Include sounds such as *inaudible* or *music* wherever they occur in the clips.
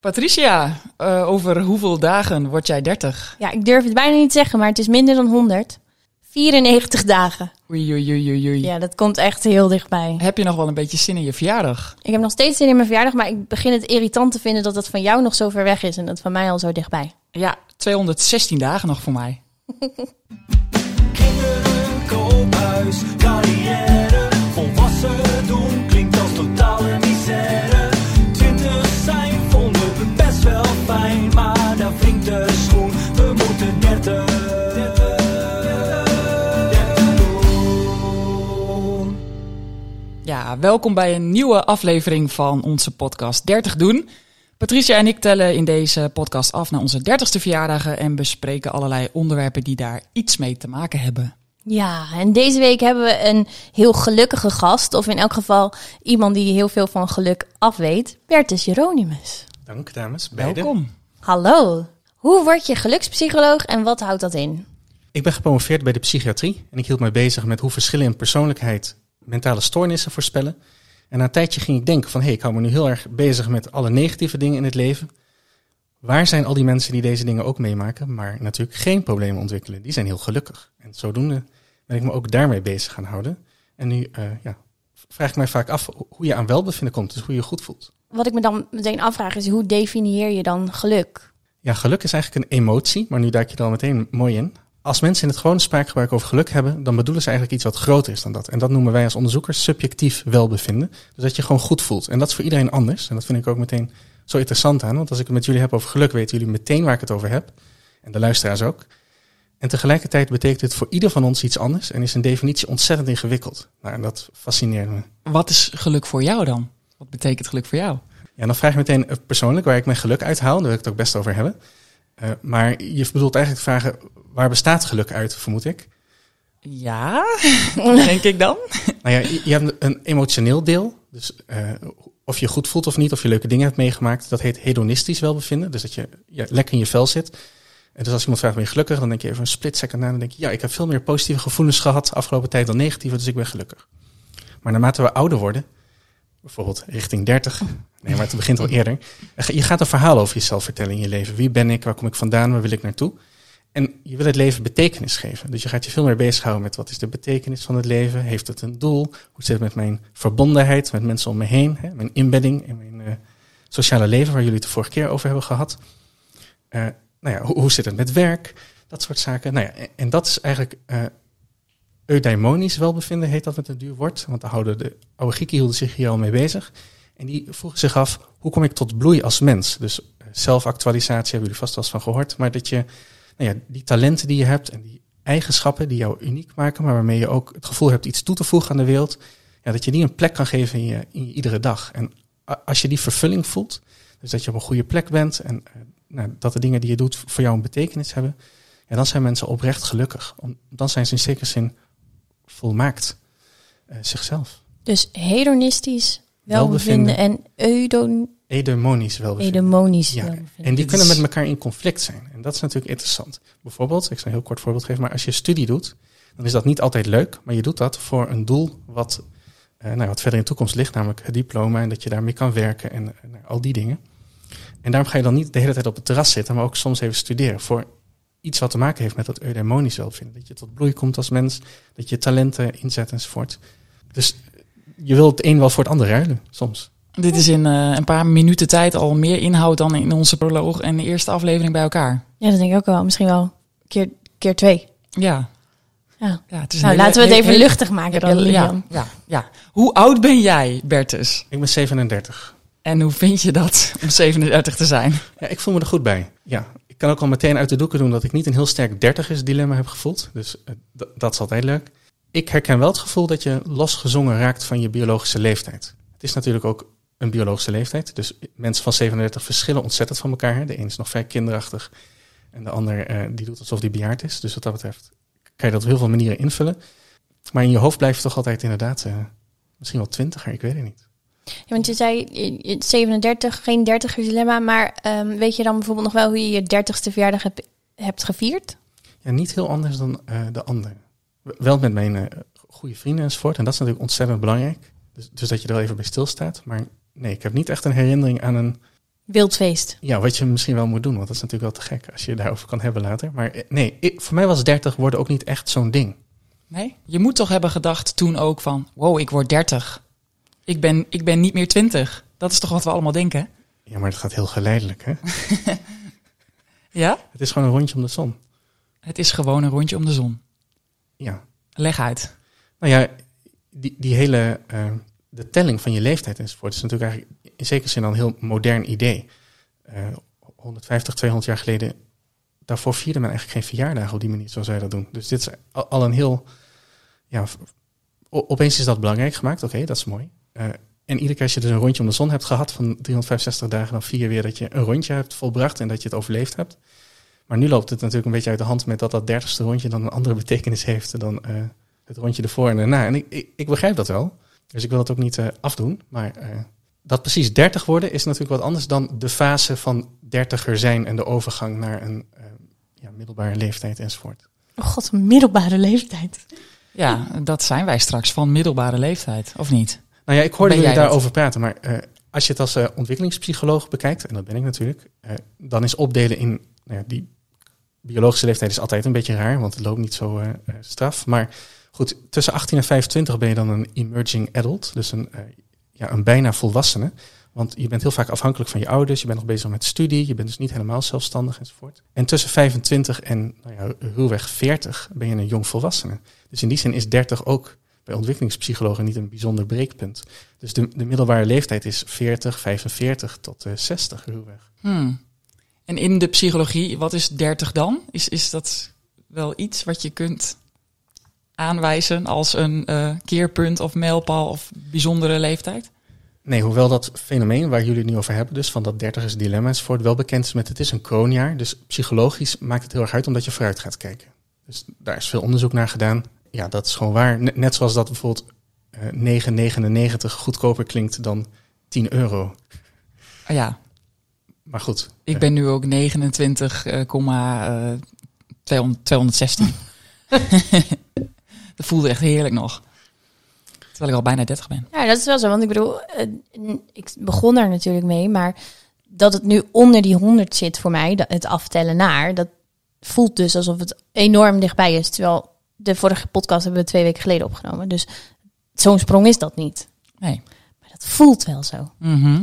Patricia, uh, over hoeveel dagen word jij 30? Ja, ik durf het bijna niet te zeggen, maar het is minder dan 100. 94 dagen. Oei, oei, oei, oei, oei. Ja, dat komt echt heel dichtbij. Heb je nog wel een beetje zin in je verjaardag? Ik heb nog steeds zin in mijn verjaardag, maar ik begin het irritant te vinden dat het van jou nog zo ver weg is en dat van mij al zo dichtbij. Ja, 216 dagen nog voor mij. *laughs* Kinderen, koophuis, carrière, volwassen doen klinkt als totale misère. Ja, welkom bij een nieuwe aflevering van onze podcast 30 doen. Patricia en ik tellen in deze podcast af naar onze 30ste verjaardagen en bespreken allerlei onderwerpen die daar iets mee te maken hebben. Ja, en deze week hebben we een heel gelukkige gast, of in elk geval iemand die heel veel van geluk afweet, Bertus Jeronimus. Dank dames, beide. Welkom. Hallo. Hoe word je gelukspsycholoog en wat houdt dat in? Ik ben gepromoveerd bij de psychiatrie en ik hield mij bezig met hoe verschillen in persoonlijkheid mentale stoornissen voorspellen. En na een tijdje ging ik denken van, hé, hey, ik hou me nu heel erg bezig met alle negatieve dingen in het leven. Waar zijn al die mensen die deze dingen ook meemaken, maar natuurlijk geen problemen ontwikkelen? Die zijn heel gelukkig. En zodoende ben ik me ook daarmee bezig gaan houden. En nu uh, ja, vraag ik mij vaak af hoe je aan welbevinden komt, dus hoe je je goed voelt. Wat ik me dan meteen afvraag is, hoe definieer je dan geluk? Ja, geluk is eigenlijk een emotie, maar nu duik je er al meteen mooi in. Als mensen in het gewone spraakgebruik over geluk hebben, dan bedoelen ze eigenlijk iets wat groter is dan dat. En dat noemen wij als onderzoekers subjectief welbevinden. Dus dat je gewoon goed voelt. En dat is voor iedereen anders. En dat vind ik ook meteen zo interessant aan. Want als ik het met jullie heb over geluk, weten jullie meteen waar ik het over heb. En de luisteraars ook. En tegelijkertijd betekent het voor ieder van ons iets anders en is een definitie ontzettend ingewikkeld. Nou, en dat fascineert me. Wat is geluk voor jou dan? Wat betekent geluk voor jou? Ja, dan vraag je meteen persoonlijk waar ik mijn geluk uit haal. Daar wil ik het ook best over hebben. Uh, maar je bedoelt eigenlijk te vragen, waar bestaat geluk uit, vermoed ik? Ja, *laughs* denk ik dan. nou ja, je, je hebt een emotioneel deel. Dus uh, of je goed voelt of niet, of je leuke dingen hebt meegemaakt. Dat heet hedonistisch welbevinden. Dus dat je ja, lekker in je vel zit. En dus als iemand vraagt, ben je gelukkig? Dan denk je even een split second na. Dan denk je, ja, ik heb veel meer positieve gevoelens gehad afgelopen tijd dan negatieve. Dus ik ben gelukkig. Maar naarmate we ouder worden, bijvoorbeeld richting 30. Nee, maar het begint al eerder. Je gaat een verhaal over jezelf vertellen in je leven. Wie ben ik? Waar kom ik vandaan? Waar wil ik naartoe? En je wil het leven betekenis geven. Dus je gaat je veel meer bezighouden met wat is de betekenis van het leven? Heeft het een doel? Hoe zit het met mijn verbondenheid met mensen om me heen? Hè? Mijn inbedding in mijn uh, sociale leven, waar jullie het de vorige keer over hebben gehad. Uh, nou ja, hoe, zit het met werk? Dat soort zaken. Nou ja, en dat is eigenlijk uh, eudaimonisch welbevinden, heet dat met een duur woord. Want de, houden, de oude Grieken hielden zich hier al mee bezig. En die vroegen zich af, hoe kom ik tot bloei als mens? Dus zelfactualisatie hebben jullie vast wel eens van gehoord. Maar dat je nou ja, die talenten die je hebt en die eigenschappen die jou uniek maken, maar waarmee je ook het gevoel hebt iets toe te voegen aan de wereld, ja, dat je die een plek kan geven in je, in iedere dag. En als je die vervulling voelt, dus dat je op een goede plek bent en nou, dat de dingen die je doet voor jou een betekenis hebben, ja, dan zijn mensen oprecht gelukkig. Dan zijn ze in zekere zin volmaakt uh, zichzelf. Dus hedonistisch welbevinden, welbevinden. en eudon Edemonisch welbevinden. Edemonisch ja. welbevinden. En die kunnen met elkaar in conflict zijn. En dat is natuurlijk interessant. Bijvoorbeeld, ik zal een heel kort voorbeeld geven, maar als je studie doet, dan is dat niet altijd leuk, maar je doet dat voor een doel wat, uh, nou, wat verder in de toekomst ligt, namelijk het diploma en dat je daarmee kan werken en uh, al die dingen. En daarom ga je dan niet de hele tijd op het terras zitten, maar ook soms even studeren voor iets wat te maken heeft met dat eudemonisch welbevinden. Dat je tot bloei komt als mens, dat je talenten inzet enzovoort. Dus je wilt het een wel voor het ander ruilen, soms. Dit is in uh, een paar minuten tijd al meer inhoud dan in onze proloog en de eerste aflevering bij elkaar. Ja, dat denk ik ook wel. Misschien wel keer, keer twee. Ja. Ja. ja het is nou, hele, laten we het even hele, luchtig maken dan, ja, ja, ja. Hoe oud ben jij, Bertus? Ik ben 37. En hoe vind je dat om 37 te zijn? Ja, ik voel me er goed bij. Ja, kan ook al meteen uit de doeken doen dat ik niet een heel sterk dertigers dilemma heb gevoeld. Dus uh, dat is altijd leuk. Ik herken wel het gevoel dat je losgezongen raakt van je biologische leeftijd. Het is natuurlijk ook een biologische leeftijd. Dus mensen van 37 verschillen ontzettend van elkaar. De een is nog vrij kinderachtig en de ander uh, die doet alsof die bejaard is. Dus wat dat betreft kan je dat op heel veel manieren invullen. Maar in je hoofd blijft toch altijd inderdaad uh, misschien wel twintiger, ik weet het niet. Ja, want je zei 37, geen dertigers dilemma, maar um, weet je dan bijvoorbeeld nog wel hoe je je dertigste verjaardag hebt, hebt gevierd? Ja, niet heel anders dan uh, de andere. Wel met mijn uh, goede vrienden enzovoort. En dat is natuurlijk ontzettend belangrijk. Dus, dus dat je er wel even bij stilstaat. Maar nee, ik heb niet echt een herinnering aan een Wildfeest. Ja, wat je misschien wel moet doen, want dat is natuurlijk wel te gek als je daarover kan hebben later. Maar eh, nee, ik- voor mij was 30 worden ook niet echt zo'n ding. Nee? Je moet toch hebben gedacht toen ook van, wow, ik word 30. Ik ben, ik ben niet meer 20. Dat is toch wat we allemaal denken? Ja, maar het gaat heel geleidelijk, hè? *laughs* Ja? Het is gewoon een rondje om de zon. Het is gewoon een rondje om de zon. Ja. Leg uit. Nou ja, die, die hele, eh, de telling van je leeftijd enzovoort is natuurlijk eigenlijk in zekere zin al een heel modern idee. Eh 150, 200 jaar geleden, daarvoor vierde men eigenlijk geen verjaardagen op die manier zoals wij dat doen. Dus dit is al, al een heel, ja, opeens is dat belangrijk gemaakt. Oké, dat is mooi. Eh, en iedere keer als je dus een rondje om de zon hebt gehad van 365 dagen, dan vier je weer dat je een rondje hebt volbracht en dat je het overleefd hebt. Maar nu loopt het natuurlijk een beetje uit de hand met dat dat dertigste rondje dan een andere *laughs* betekenis heeft dan eh, het rondje ervoor en daarna. En ik, ik, ik begrijp dat wel. Dus ik wil dat ook niet eh, afdoen. Maar eh, dat precies 30 worden is natuurlijk wat anders dan de fase van dertiger zijn en de overgang naar een eh, ja, middelbare leeftijd enzovoort. Oh god, een middelbare leeftijd. Ja, dat zijn wij straks van middelbare leeftijd, of niet? Nou ja, ik hoorde jullie dat? daarover praten, maar eh, als je het als eh, ontwikkelingspsycholoog bekijkt, en dat ben ik natuurlijk, eh, dan is opdelen in nou ja, die biologische leeftijd is altijd een beetje raar, want het loopt niet zo straf. Maar goed, tussen 18 en 25 ben je dan een emerging adult, dus een, ja, een bijna volwassene. Want je bent heel vaak afhankelijk van je ouders, je bent nog bezig met studie, je bent dus niet helemaal zelfstandig enzovoort. En tussen 25 en nou ja, ruwweg 40 ben je een jong volwassene. Dus in die zin is 30 ook bij ontwikkelingspsychologen niet een bijzonder breekpunt. Dus de, de middelbare leeftijd is 40, 45 tot eh 60 ruwweg. Hmm. En in de psychologie, wat is 30 dan? Is, is dat wel iets wat je kunt aanwijzen als een eh, keerpunt of mijlpaal of bijzondere leeftijd? Nee, hoewel dat fenomeen waar jullie het nu over hebben, dus van dat dertigers dilemma enzovoort, wel bekend is met het is een kroonjaar. Dus psychologisch maakt het heel erg uit omdat je vooruit gaat kijken. Dus daar is veel onderzoek naar gedaan. Ja, dat is gewoon waar. Net, zoals dat bijvoorbeeld eh 9,99 goedkoper klinkt dan 10 euro. Ah ja, Maar goed. ik eh, ben nu ook 29, eh, komma, eh, 200 216. *laughs* dat voelde echt heerlijk nog. Terwijl ik al bijna 30 ben. Ja, dat is wel zo. Want ik bedoel, eh, ik begon daar natuurlijk mee, maar dat het nu onder die 100 zit voor mij, dat- het aftellen naar, dat voelt dus alsof het enorm dichtbij is. Terwijl de vorige podcast hebben we twee weken geleden opgenomen. Dus zo'n sprong is dat niet. Nee. Maar dat voelt wel zo. Mhm.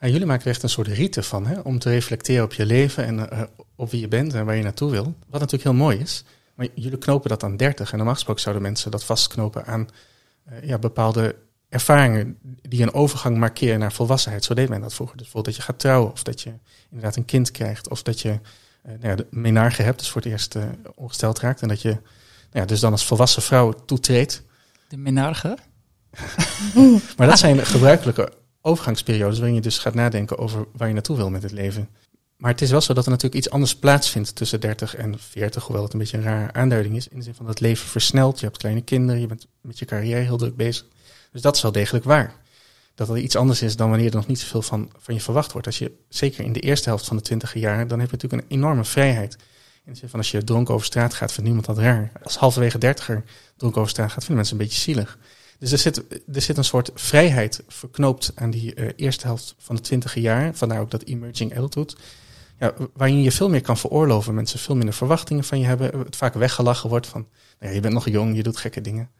Ja, jullie maken er echt een soort rite van, hè? om te reflecteren op je leven en eh, op wie je bent en waar je naartoe wil. Wat natuurlijk heel mooi is. Maar jullie knopen dat aan 30 en normaal gesproken zouden mensen dat vastknopen aan eh, ja, bepaalde ervaringen die een overgang markeren naar volwassenheid. Zo deed men dat vroeger. Dus bijvoorbeeld dat je gaat trouwen of dat je inderdaad een kind krijgt of dat je eh nou ja, de menarche hebt, dus voor het eerst ongesteld raakt. En dat je ja, dus dan als volwassen vrouw toetreedt. De menarche. *laughs* Maar dat zijn gebruikelijke overgangsperiodes waarin je dus gaat nadenken over waar je naartoe wil met het leven. Maar het is wel zo dat er natuurlijk iets anders plaatsvindt tussen 30 en 40, hoewel het een beetje een rare aanduiding is. In de zin van dat het leven versnelt, je hebt kleine kinderen, je bent met je carrière heel druk bezig. Dus dat is wel degelijk waar. Dat er iets anders is dan wanneer er nog niet zoveel van, van je verwacht wordt. Als je, zeker in de eerste helft van de twintiger jaren, dan heb je natuurlijk een enorme vrijheid. De zin van als je dronken over straat gaat, vindt niemand dat raar. Als halverwege dertiger dronken over straat gaat, vinden mensen een beetje zielig. Dus er zit, er zit een soort vrijheid verknoopt aan die eh, eerste helft van de twintiger jaar. Vandaar ook dat emerging adulthood. Ja, waarin je veel meer kan veroorloven. Mensen veel minder verwachtingen van je hebben. Het vaak weggelachen wordt van, nou ja, je bent nog jong, je doet gekke dingen.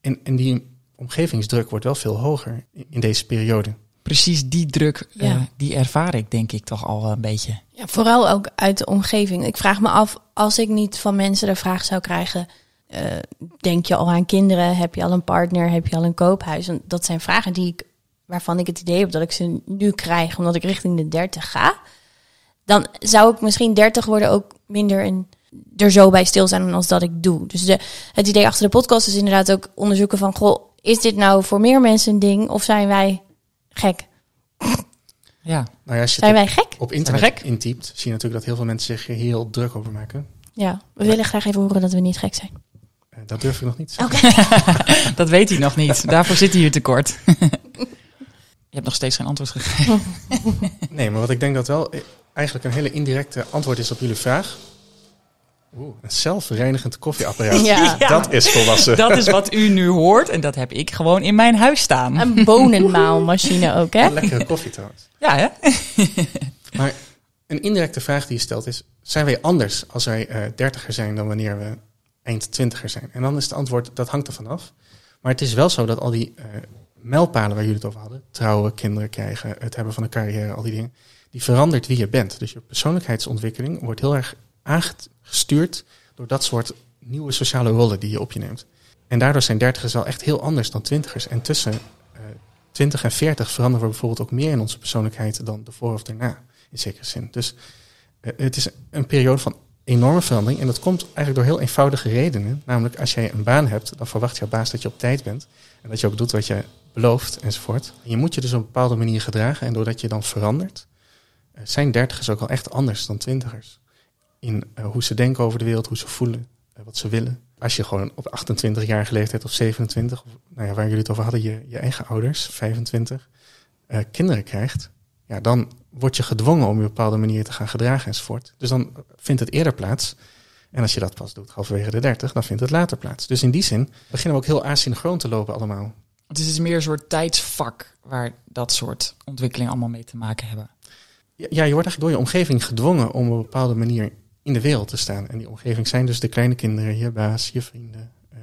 En, en die omgevingsdruk wordt wel veel hoger in deze periode. Precies die druk, eh, die ervaar ik denk ik toch al een beetje. Ja, vooral ook uit de omgeving. Ik vraag me af, als ik niet van mensen de vraag zou krijgen... eh, denk je al aan kinderen? Heb je al een partner? Heb je al een koophuis? En dat zijn vragen die ik, waarvan ik het idee heb dat ik ze nu krijg... omdat ik richting de 30 ga. Dan zou ik misschien 30 worden ook minder en er zo bij stil zijn als dat ik doe. Dus de, het idee achter de podcast is inderdaad ook onderzoeken van... Goh, is dit nou voor meer mensen een ding of zijn wij gek? Ja, Nou ja, als je Zijn wij gek? op, internet gek? intypt, zie je natuurlijk dat heel veel mensen zich hier heel druk over maken. Ja, we willen graag even horen dat we niet gek zijn. Eh, dat durf ik nog niet zeggen. *laughs* dat weet hij nog niet. Daarvoor zit hij hier tekort. *laughs* Je hebt nog steeds geen antwoord gegeven. Nee, maar wat ik denk dat wel eh, eigenlijk een hele indirecte antwoord is op jullie vraag. Oeh, een zelfreinigend koffieapparaat. Ja. Dat is volwassen. Dat is wat u nu hoort en dat heb ik gewoon in mijn huis staan. Een bonenmaalmachine ook, hè? Lekkere koffie trouwens. Ja, hè? *laughs* Maar een indirecte vraag die je stelt is: zijn wij anders als wij eh, dertiger zijn dan wanneer we eind twintiger zijn? En dan is het antwoord: dat hangt ervan af. Maar het is wel zo dat al die eh, mijlpalen waar jullie het over hadden, trouwen, kinderen krijgen, het hebben van een carrière, al die dingen, die verandert wie je bent. Dus je persoonlijkheidsontwikkeling wordt heel erg aangestuurd door dat soort nieuwe sociale rollen die je op je neemt. En daardoor zijn dertigers wel echt heel anders dan twintigers. En tussen eh 20 en 40 veranderen we bijvoorbeeld ook meer in onze persoonlijkheid dan ervoor of daarna, in zekere zin. Dus eh, het is een periode van enorme verandering. En dat komt eigenlijk door heel eenvoudige redenen. Namelijk, als jij een baan hebt, dan verwacht jouw baas dat je op tijd bent. En dat je ook doet wat je belooft, enzovoort. En je moet je dus op een bepaalde manier gedragen. En doordat je dan verandert, eh, zijn dertigers ook al echt anders dan twintigers. In eh, hoe ze denken over de wereld, hoe ze voelen, eh, wat ze willen. Als je gewoon op 28-jarige leeftijd of 27, of, nou ja, waar jullie het over hadden, je, je eigen ouders, 25, eh, kinderen krijgt, ja, dan word je gedwongen om je op een bepaalde manier te gaan gedragen enzovoort. Dus dan vindt het eerder plaats. En als je dat pas doet, halverwege de 30, dan vindt het later plaats. Dus in die zin beginnen we ook heel asynchroon te lopen allemaal. Het is dus meer een soort tijdsvak waar dat soort ontwikkelingen allemaal mee te maken hebben. Ja, ja, je wordt eigenlijk door je omgeving gedwongen om op een bepaalde manier in de wereld te staan. En die omgeving zijn dus de kleine kinderen, je baas, je vrienden. eh,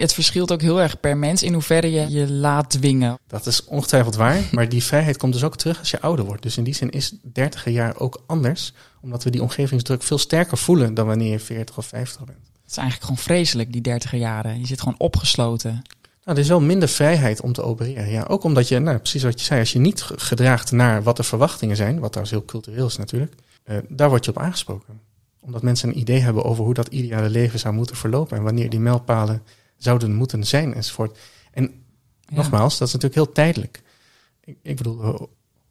Het verschilt ook heel erg per mens in hoeverre je je laat dwingen. Dat is ongetwijfeld waar, maar die vrijheid komt dus ook terug als je ouder wordt. Dus in die zin is 30 jaar ook anders, omdat we die omgevingsdruk veel sterker voelen dan wanneer je 40 of 50 bent. Het is eigenlijk gewoon vreselijk, die dertiger jaren. Je zit gewoon opgesloten. Nou, er is wel minder vrijheid om te opereren. Ja, ook omdat je, nou, precies wat je zei, als je niet ge- gedraagt naar wat de verwachtingen zijn, wat trouwens heel cultureel is natuurlijk, eh, daar word je op aangesproken. Omdat mensen een idee hebben over hoe dat ideale leven zou moeten verlopen en wanneer die mijlpalen zouden moeten zijn enzovoort. En Ja. nogmaals, dat is natuurlijk heel tijdelijk. Ik, ik bedoel, eh,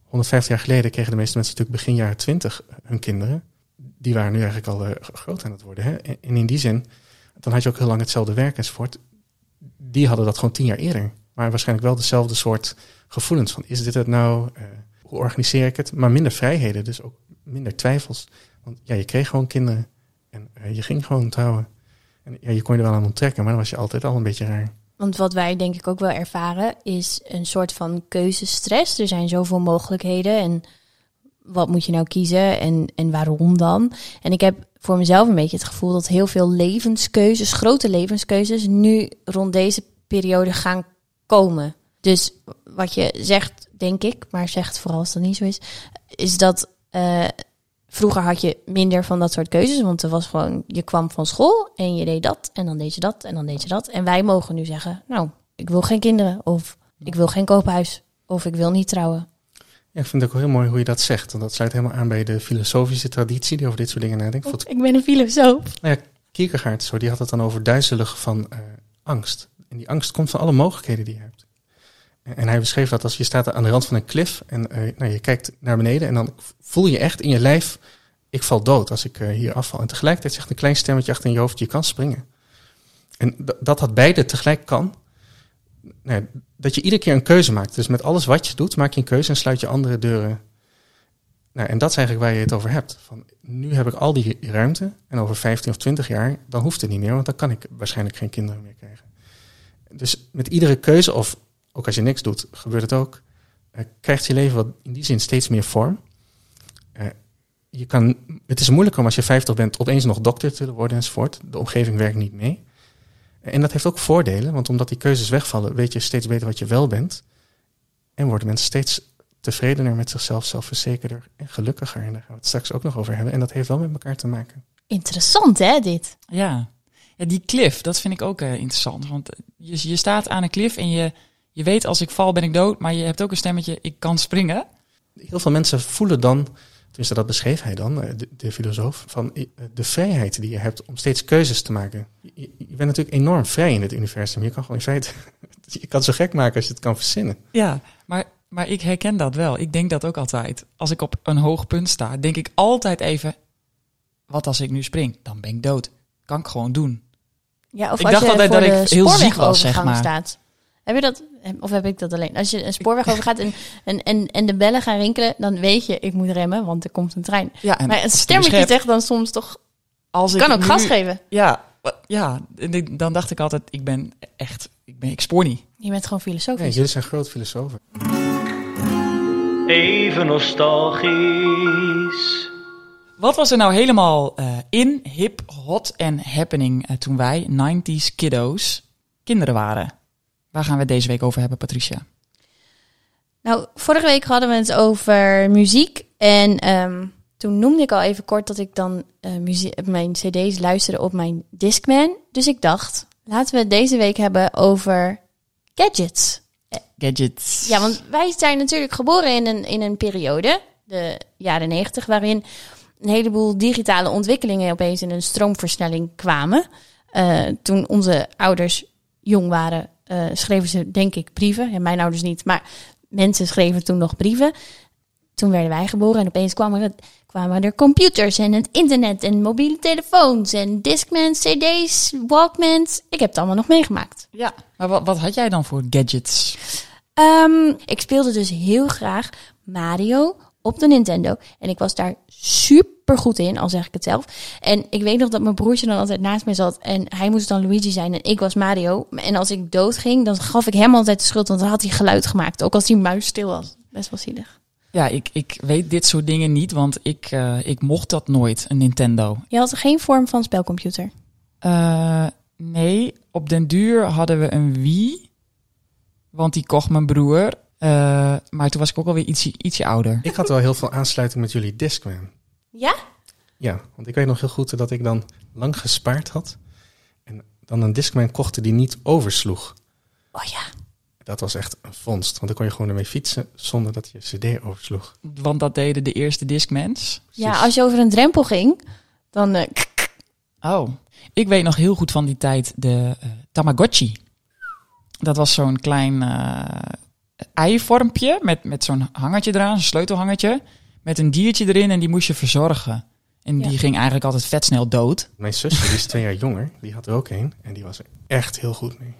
150 jaar geleden kregen de meeste mensen natuurlijk begin jaren 20 hun kinderen. Die waren nu eigenlijk al eh, groot aan het worden. Hè? En, en in die zin, dan had je ook heel lang hetzelfde werk enzovoort. Die hadden dat gewoon tien jaar eerder. Maar waarschijnlijk wel dezelfde soort gevoelens van, is dit het nou? Eh, hoe organiseer ik het? Maar minder vrijheden, dus ook minder twijfels. Want ja, je kreeg gewoon kinderen en eh, je ging gewoon trouwen. En ja, je kon je er wel aan onttrekken, maar dan was je altijd al een beetje raar. Want wat wij denk ik ook wel ervaren is een soort van keuzestress. Er zijn zoveel mogelijkheden en wat moet je nou kiezen en, en waarom dan? En ik heb voor mezelf een beetje het gevoel dat heel veel levenskeuzes, grote levenskeuzes, nu rond deze periode gaan komen. Dus wat je zegt, denk ik, maar zegt vooral als dat niet zo is, is dat eh, vroeger had je minder van dat soort keuzes, want er was gewoon, je kwam van school en je deed dat en dan deed je dat en dan deed je dat. En wij mogen nu zeggen, nou, ik wil geen kinderen of ik wil geen koophuis of ik wil niet trouwen. Ja, ik vind het ook heel mooi hoe je dat zegt. Want dat sluit helemaal aan bij de filosofische traditie die over dit soort dingen nadenkt. Bijvoorbeeld Ik ben een filosoof. Nou ja, Kierkegaard, zo, die had het dan over duizelig van eh, angst. En die angst komt van alle mogelijkheden die je hebt. En, hij beschreef dat als je staat aan de rand van een klif en eh, nou, je kijkt naar beneden en dan voel je echt in je lijf, ik val dood als ik eh, hier afval. En tegelijkertijd zegt een klein stemmetje achter in je hoofd, je kan springen. En dat dat beide tegelijk kan, nou dat je iedere keer een keuze maakt. Dus met alles wat je doet, maak je een keuze en sluit je andere deuren. Nou, en dat is eigenlijk waar je het over hebt. Van, nu heb ik al die ruimte en over 15 of 20 jaar, dan hoeft het niet meer, want dan kan ik waarschijnlijk geen kinderen meer krijgen. Dus met iedere keuze, of ook als je niks doet, gebeurt het ook, eh, krijgt je leven wat in die zin steeds meer vorm. Eh, je kan, het is moeilijker om als je 50 bent opeens nog dokter te willen worden enzovoort. De omgeving werkt niet mee. En dat heeft ook voordelen, want omdat die keuzes wegvallen, weet je steeds beter wat je wel bent. En worden mensen steeds tevredener met zichzelf, zelfverzekerder en gelukkiger. En daar gaan we het straks ook nog over hebben. En dat heeft wel met elkaar te maken. Interessant hè, dit? Ja. ja, die cliff, dat vind ik ook eh, interessant. Want je, je staat aan een cliff en je, je weet als ik val ben ik dood. Maar je hebt ook een stemmetje, ik kan springen. Heel veel mensen voelen dan, tenminste dat beschreef hij dan, eh, de, de filosoof, van eh, de vrijheid die je hebt om steeds keuzes te maken. Je, bent natuurlijk enorm vrij in het universum. Je kan gewoon in feite, *laughs* je kan het zo gek maken als je het kan verzinnen. Ja, maar, maar ik herken dat wel. Ik denk dat ook altijd. Als ik op een hoog punt sta, denk ik altijd even... Wat als ik nu spring? Dan ben ik dood. Kan ik gewoon doen. Ja, of Ik als dacht je altijd voor dat de ik heel ziek was, zeg maar. staat. Heb je dat, of heb ik dat alleen? Als je een spoorweg overgaat en, en, en, en de bellen gaan rinkelen, dan weet je, ik moet remmen, want er komt een trein. Ja, en maar een stemmetje zegt dan soms toch, als ik kan ook nu- gas geven. Ja, ja, dan dacht ik altijd, ik ben echt, ik, ben, ik spoor niet. Je bent gewoon Nee, filosofisch. jullie zijn groot filosofen. even nostalgisch. Wat was er nou helemaal eh, in, hip, hot en happening eh, toen wij 90s kiddo's kinderen waren? Waar gaan we het deze week over hebben, Patricia? Nou, vorige week hadden we het over muziek. En ehm, toen noemde ik al even kort dat ik dan eh, muzie- mijn cd's luisterde op mijn Discman. Dus ik dacht, laten we het deze week hebben over gadgets. Gadgets. Ja, want wij zijn natuurlijk geboren in een, in een periode, de jaren negentig, waarin een heleboel digitale ontwikkelingen opeens in een stroomversnelling kwamen. Eh, toen onze ouders jong waren, eh, schreven ze denk ik brieven. Ja, mijn ouders niet, maar mensen schreven toen nog brieven. Toen werden wij geboren en opeens kwamen er, kwamen er computers en het internet en mobiele telefoons en Discmans, CD's, Walkmans. Ik heb het allemaal nog meegemaakt. Ja. Maar wat, wat had jij dan voor gadgets? Ehm, ik speelde dus heel graag Mario op de Nintendo. En ik was daar super goed in, al zeg ik het zelf. En ik weet nog dat mijn broertje dan altijd naast mij zat. En hij moest dan Luigi zijn en ik was Mario. En als ik dood ging, dan gaf ik hem altijd de schuld. Want dan had hij geluid gemaakt. Ook als die muis stil was. Best wel zielig. Ja, ik, ik weet dit soort dingen niet, want ik, eh, ik mocht dat nooit, een Nintendo. Je had geen vorm van spelcomputer. Eh, nee, op den duur hadden we een Wii, want die kocht mijn broer. Eh, maar toen was ik ook alweer ietsje, ietsje ouder. Ik had wel heel veel aansluiting met jullie Discman. Ja? Ja, want ik weet nog heel goed dat ik dan lang gespaard had. En dan een Discman kocht die niet oversloeg. Oh ja. Dat was echt een vondst. Want dan kon je gewoon ermee fietsen zonder dat je cd oversloeg. Want dat deden de eerste Discmans. Ja, als je over een drempel ging, dan... eh, Oh, ik weet nog heel goed van die tijd de eh, Tamagotchi. Dat was zo'n klein eh eivormpje met, met zo'n hangertje eraan, een sleutelhangertje. Met een diertje erin en die moest je verzorgen. En die ging eigenlijk altijd vet snel dood. Mijn zusje, die is twee jaar jonger, die had er ook een. En die was er echt heel goed mee.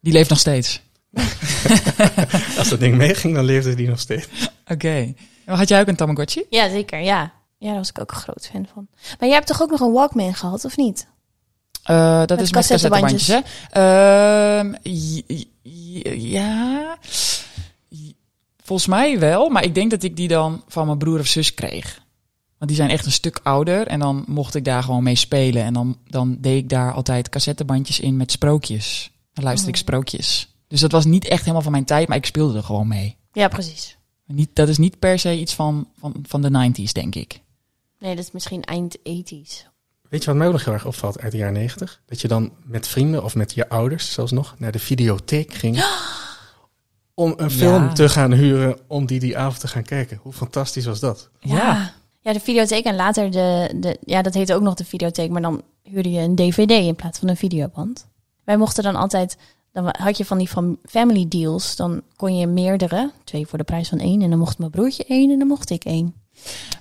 Die leeft nog steeds. *laughs* Als dat ding meeging, dan leefde die nog steeds. Oké. Had jij ook een Tamagotchi? ja, zeker, ja. Ja, daar was ik ook een groot fan van. Maar jij hebt toch ook nog een Walkman gehad, of niet? Eh, dat Met is met cassettebandjes. cassettebandjes, hè? Ehm, ja. Volgens mij wel, maar ik denk dat ik die dan van mijn broer of zus kreeg. Want die zijn echt een stuk ouder en dan mocht ik daar gewoon mee spelen. En dan, dan deed ik daar altijd cassettebandjes in met sprookjes. Dan luisterde ik sprookjes. Dus dat was niet echt helemaal van mijn tijd, maar ik speelde er gewoon mee. Ja, precies. Niet, dat is niet per se iets van, van, van de 90s, denk ik. Nee, dat is misschien eind 80s. Weet je wat mij ook nog heel erg opvalt uit de jaren negentig? Dat je dan met vrienden of met je ouders zelfs nog naar de videotheek ging. *gasps* Om een film Ja. te gaan huren om die die avond te gaan kijken. Hoe fantastisch was dat? Ja. Ja, de videotheek en later de, de... Ja, dat heette ook nog de videotheek, maar dan huurde je een dvd in plaats van een videoband. Wij mochten dan altijd... Dan had je van die van family deals. Dan kon je meerdere, twee voor de prijs van één. En dan mocht mijn broertje één en dan mocht ik één.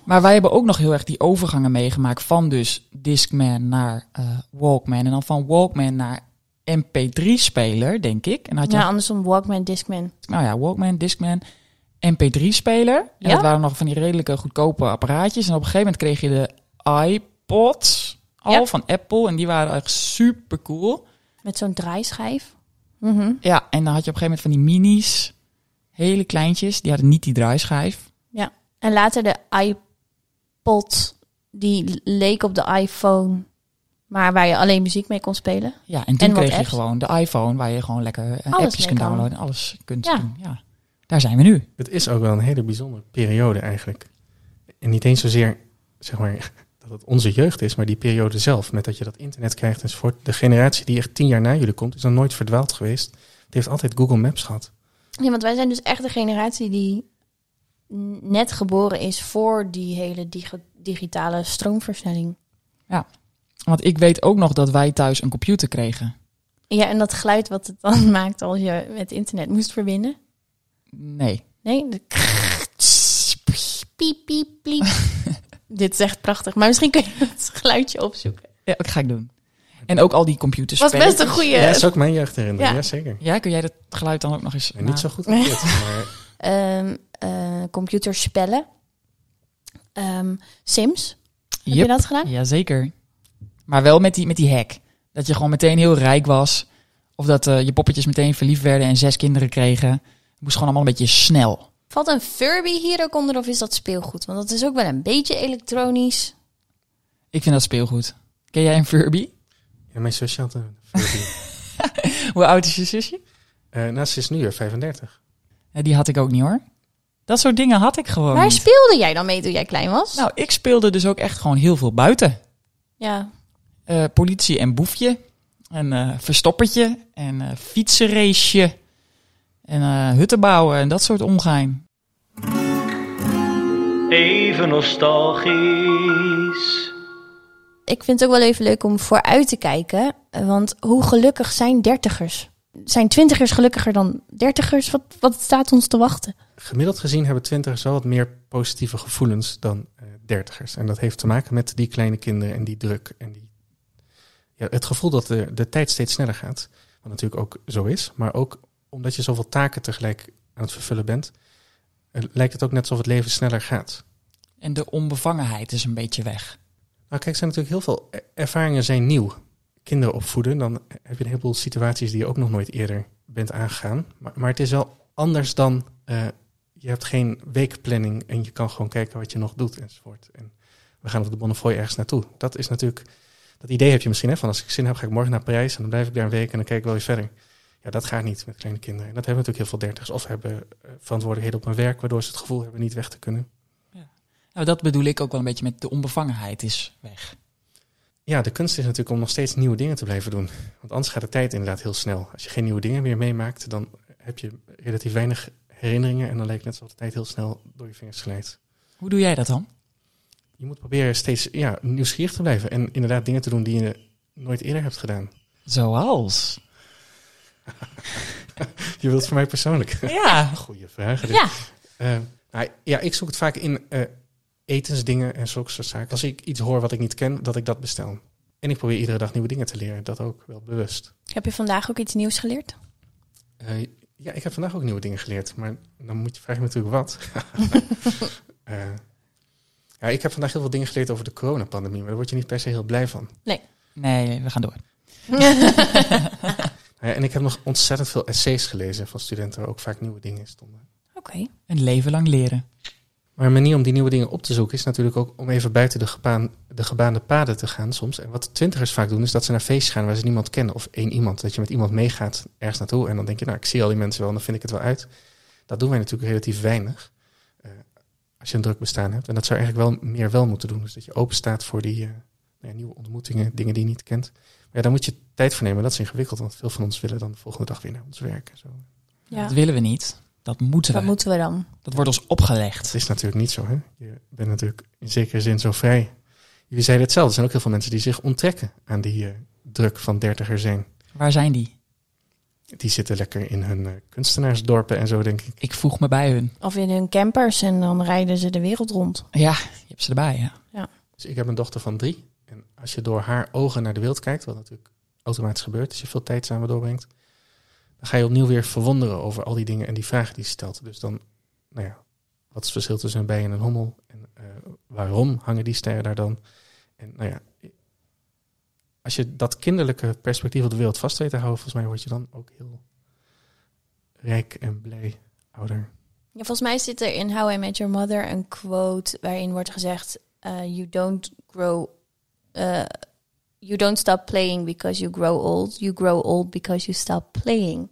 Maar wij hebben ook nog heel erg die overgangen meegemaakt van dus Discman naar eh, Walkman. En dan van Walkman naar MP3-speler, denk ik. En had je, Ja, andersom Walkman, Discman. nou ja, Walkman, Discman, MP3-speler. En Ja. dat waren nog van die redelijke goedkope apparaatjes. En op een gegeven moment kreeg je de iPods al Ja. van Apple. En die waren echt super cool. Met zo'n draaischijf. Mhm. Ja, en dan had je op een gegeven moment van die minis, hele kleintjes. Die hadden niet die draaischijf. Ja. En later de iPod, die leek op de iPhone, maar waar je alleen muziek mee kon spelen. Ja, en toen En kreeg je gewoon de iPhone waar je gewoon lekker eh, Alles appjes kunt kan. downloaden en alles kunt Ja. doen. Ja. Daar zijn we nu. Het is ook wel een hele bijzondere periode eigenlijk. En niet eens zozeer, zeg maar, *laughs* dat het onze jeugd is, maar die periode zelf. Met dat je dat internet krijgt enzovoort. De generatie die echt tien jaar na jullie komt, is dan nooit verdwaald geweest. Het heeft altijd Google Maps gehad. Nee, want wij zijn dus echt de generatie die net geboren is voor die hele digi- digitale stroomversnelling. Want ik weet ook nog dat wij thuis een computer kregen. Ja, en dat geluid wat het dan *laughs* maakt als je met internet moest verbinden. Nee. Nee, de *laughs* piep, piep, piep. *laughs* Dit is echt prachtig, maar misschien kun je het geluidje opzoeken. Ja, dat ga ik doen. En ook al die computers. Was best een goede. Ja, dat is ook mijn jeugdherinnering, Ja. ja. zeker. Ja, kun jij dat geluid dan ook nog eens... En niet na- zo goed als dit, maar Ehm eh, computerspellen. Ehm, Sims. Heb Yep. je dat gedaan? Jazeker. Maar wel met die, met die hack. Dat je gewoon meteen heel rijk was. Of dat eh, je poppetjes meteen verliefd werden en zes kinderen kregen. Het moest gewoon allemaal een beetje snel. Valt een Furby hier ook onder of is dat speelgoed? Want dat is ook wel een beetje elektronisch. Ik vind dat speelgoed. Ken jij een Furby? Ja, mijn zusje had een Furby. *laughs* *laughs* Hoe oud is je zusje? Eh, nou, ze is nu eh, 35. Ja, die had ik ook niet hoor. Dat soort dingen had ik gewoon Waar niet. speelde jij dan mee toen jij klein was? Nou, ik speelde dus ook echt gewoon heel veel buiten. ja. Eh, politie en boefje. En eh, verstoppertje. En eh fietsenraceje. En eh hutten bouwen en dat soort ongein. Even nostalgisch. Ik vind het ook wel even leuk om vooruit te kijken. Want hoe gelukkig zijn dertigers? Zijn twintigers gelukkiger dan dertigers? Wat, wat staat ons te wachten? Gemiddeld gezien hebben twintigers wel wat meer positieve gevoelens dan eh, dertigers. En dat heeft te maken met die kleine kinderen en die druk. En die, ja, het gevoel dat de, de tijd steeds sneller gaat. Wat natuurlijk ook zo is. Maar ook omdat je zoveel taken tegelijk aan het vervullen bent. eh, lijkt het ook net alsof het leven sneller gaat. En de onbevangenheid is een beetje weg. Nou kijk, er zijn natuurlijk heel veel e- ervaringen zijn nieuw. Kinderen opvoeden, dan heb je een heleboel situaties die je ook nog nooit eerder bent aangegaan. Maar, maar het is wel anders dan, eh, je hebt geen weekplanning en je kan gewoon kijken wat je nog doet enzovoort. En we gaan op de Bonnefoy ergens naartoe. Dat is natuurlijk, dat idee heb je misschien hè, van als ik zin heb ga ik morgen naar Parijs en dan blijf ik daar een week en dan kijk ik wel weer verder. Ja, dat gaat niet met kleine kinderen. En dat hebben natuurlijk heel veel dertigers. Of hebben eh, verantwoordelijkheden op hun werk, waardoor ze het gevoel hebben niet weg te kunnen. Nou, dat bedoel ik ook wel een beetje met de onbevangenheid is weg. Ja, de kunst is natuurlijk om nog steeds nieuwe dingen te blijven doen. Want anders gaat de tijd inderdaad heel snel. Als je geen nieuwe dingen meer meemaakt, dan heb je relatief weinig herinneringen. En dan lijkt het net alsof de tijd heel snel door je vingers glijdt. Hoe doe jij dat dan? Je moet proberen steeds ja, nieuwsgierig te blijven. En inderdaad dingen te doen die je nooit eerder hebt gedaan. Zoals? *laughs* Je wilt voor mij persoonlijk. Ja, *laughs* Goeie vraag. dit. Ja, Eh, nou, ja, ik zoek het vaak in eh, etensdingen en zulke soort zaken. Als ik iets hoor wat ik niet ken, dat ik dat bestel. En ik probeer iedere dag nieuwe dingen te leren. Dat ook wel bewust. heb je vandaag ook iets nieuws geleerd? Eh, ja, ik heb vandaag ook nieuwe dingen geleerd, maar dan moet je vragen natuurlijk wat. *laughs* Ja, ik heb vandaag heel veel dingen geleerd over de coronapandemie, maar daar word je niet per se heel blij van. nee, we gaan door. *laughs* Nou ja, en ik heb nog ontzettend veel essays gelezen van studenten waar ook vaak nieuwe dingen in stonden. Oké. Een leven lang leren. Maar een manier om die nieuwe dingen op te zoeken is natuurlijk ook om even buiten de, gebaan, de gebaande paden te gaan soms. En wat twintigers vaak doen is dat ze naar feestjes gaan waar ze niemand kennen of één iemand. Dat je met iemand meegaat ergens naartoe en dan denk je, nou ik zie al die mensen wel en dan vind ik het wel uit. Dat doen wij natuurlijk relatief weinig als je een druk bestaan hebt. En dat zou eigenlijk wel meer wel moeten doen. Dus dat je open staat voor die eh, nou ja, nieuwe ontmoetingen, dingen die je niet kent. Maar ja, daar moet je tijd voor nemen. Dat is ingewikkeld, want veel van ons willen dan de volgende dag weer naar ons werk. en Zo. Ja. Dat willen we niet. Dat moeten we. moeten we dan? Dat wordt ons opgelegd. Het is natuurlijk niet zo. Hè? Je bent natuurlijk in zekere zin zo vrij. Jullie zeiden hetzelfde. Er zijn ook heel veel mensen die zich onttrekken aan die eh, druk van dertiger zijn. Waar zijn die? Die zitten lekker in hun eh, kunstenaarsdorpen en zo, denk ik. Ik voeg me bij hun. Of in hun campers en dan rijden ze de wereld rond. Ja, je hebt ze erbij, ja. Dus ik heb een dochter van drie. En als je door haar ogen naar de wereld kijkt, wat natuurlijk automatisch gebeurt als je veel tijd samen doorbrengt, dan ga je opnieuw weer verwonderen over al die dingen en die vragen die ze stelt. Dus dan, nou ja, wat is het verschil tussen een bij en een hommel? En eh, waarom hangen die sterren daar dan? En nou ja, als je dat kinderlijke perspectief op de wereld vast weet te houden, volgens mij word je dan ook heel rijk en blij ouder. Ja, volgens mij zit er in How I Met Your Mother een quote waarin wordt gezegd: eh, You don't grow. eh, you don't stop playing because you grow old. You grow old because you stop playing.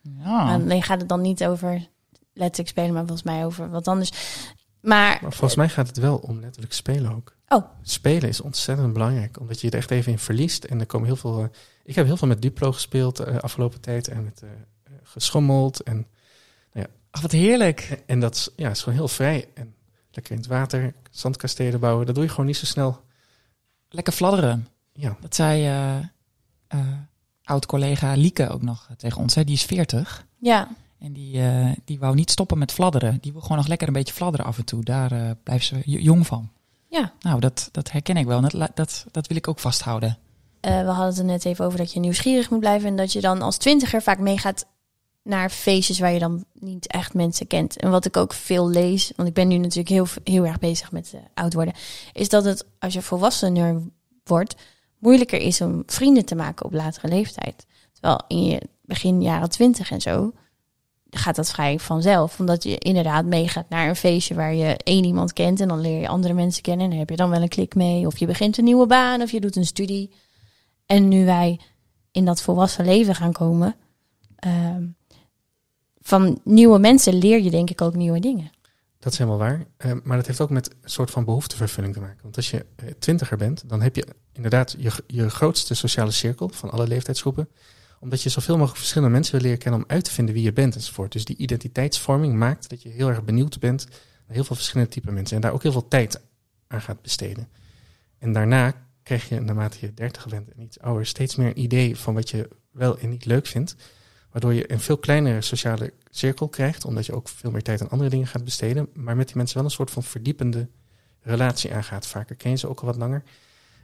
ja. Alleen gaat het dan niet over letterlijk spelen, maar volgens mij over wat anders. Maar Maar volgens mij gaat het wel om letterlijk spelen ook. Oh. Spelen is ontzettend belangrijk, omdat je er echt even in verliest. En er komen heel veel. eh, ik heb heel veel met Duplo gespeeld de afgelopen tijd en met eh, eh, geschommeld. En, Ach, wat heerlijk. en dat is, ja, is gewoon heel vrij. En lekker in het water, zandkastelen bouwen. Dat doe je gewoon niet zo snel. Lekker fladderen. Ja, Dat zei eh, eh, oud-collega Lieke ook nog tegen ons. Hè. Die is 40. ja, En die, eh, die wou niet stoppen met fladderen. Die wil gewoon nog lekker een beetje fladderen af en toe. Daar eh, blijft ze jong van. Ja. Nou, dat, dat herken ik wel. En dat, dat, dat wil ik ook vasthouden. Eh, we hadden het er net even over dat je nieuwsgierig moet blijven. En dat je dan als twintiger vaak meegaat naar feestjes waar je dan niet echt mensen kent. En wat ik ook veel lees, want ik ben nu natuurlijk heel, heel erg bezig met eh, oud worden. Is dat het als je volwassener wordt, moeilijker is om vrienden te maken op latere leeftijd. Terwijl in je begin jaren twintig en zo, gaat dat vrij vanzelf. Omdat je inderdaad meegaat naar een feestje waar je één iemand kent. En dan leer je andere mensen kennen. En dan heb je dan wel een klik mee. Of je begint een nieuwe baan of je doet een studie. En nu wij in dat volwassen leven gaan komen. ehm, van nieuwe mensen leer je denk ik ook nieuwe dingen. Dat is helemaal waar. Eh, maar dat heeft ook met een soort van behoeftevervulling te maken. Want als je eh, twintiger bent, dan heb je inderdaad je, je grootste sociale cirkel van alle leeftijdsgroepen. Omdat je zoveel mogelijk verschillende mensen wil leren kennen om uit te vinden wie je bent enzovoort. Dus die identiteitsvorming maakt dat je heel erg benieuwd bent naar heel veel verschillende typen mensen. En daar ook heel veel tijd aan gaat besteden. En daarna krijg je, naarmate je dertig bent en iets ouder, steeds meer een idee van wat je wel en niet leuk vindt. Waardoor je een veel kleinere sociale cirkel krijgt, omdat je ook veel meer tijd aan andere dingen gaat besteden. Maar met die mensen wel een soort van verdiepende relatie aangaat. Vaker ken je ze ook al wat langer.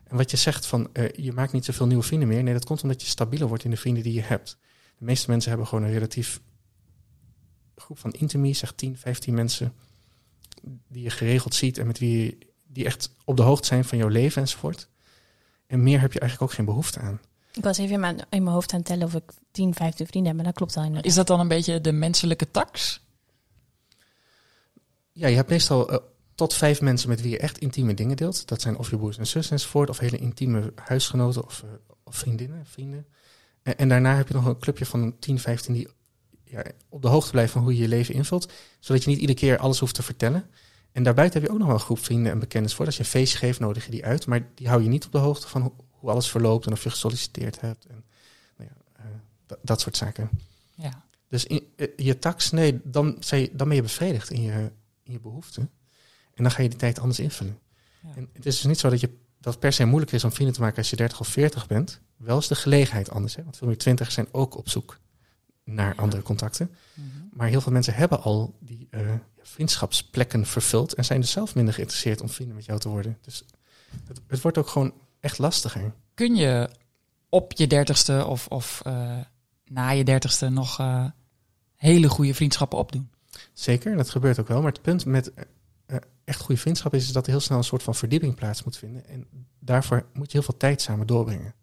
En wat je zegt van eh, je maakt niet zoveel nieuwe vrienden meer. Nee, dat komt omdat je stabieler wordt in de vrienden die je hebt. De meeste mensen hebben gewoon een relatief groep van intimie, zeg 10, 15 mensen, die je geregeld ziet en met wie je, die echt op de hoogte zijn van jouw leven enzovoort. En meer heb je eigenlijk ook geen behoefte aan. Ik was even in mijn, in mijn hoofd aan het tellen of ik 10, 15 vrienden heb. Maar dat klopt al inderdaad. Is dat dan een beetje de menselijke tax? Ja, je hebt meestal eh, tot vijf mensen met wie je echt intieme dingen deelt. Dat zijn of je broers en zussen enzovoort, of hele intieme huisgenoten of, eh, of vriendinnen, vrienden. En, en daarna heb je nog een clubje van 10, 15 die ja, op de hoogte blijft van hoe je je leven invult. Zodat je niet iedere keer alles hoeft te vertellen. En daarbuiten heb je ook nog wel een groep vrienden en bekenden voor. Als je een feestje geeft, nodig je die uit. Maar die hou je niet op de hoogte van hoe, hoe alles verloopt en of je gesolliciteerd hebt. En nou ja, eh, dat- soort zaken. Ja. Dus in, eh, je tax, nee, dan ben je bevredigd in je, in je behoeften. En dan ga je die tijd anders invullen. Ja. En het is dus niet zo dat, je, dat het per se moeilijker is om vrienden te maken als je 30 of 40 bent. Wel is de gelegenheid anders. Hè? Want veel meer twintigers zijn ook op zoek naar andere contacten. Mhm. Maar heel veel mensen hebben al die eh, vriendschapsplekken vervuld. En zijn dus zelf minder geïnteresseerd om vrienden met jou te worden. Dus het, het wordt ook gewoon echt lastiger. Kun je op je dertigste of, of eh, na je dertigste nog eh, hele goede vriendschappen opdoen? Zeker, dat gebeurt ook wel. Maar het punt met echt goede vriendschap is, is dat er heel snel een soort van verdieping plaats moet vinden. En daarvoor moet je heel veel tijd samen doorbrengen.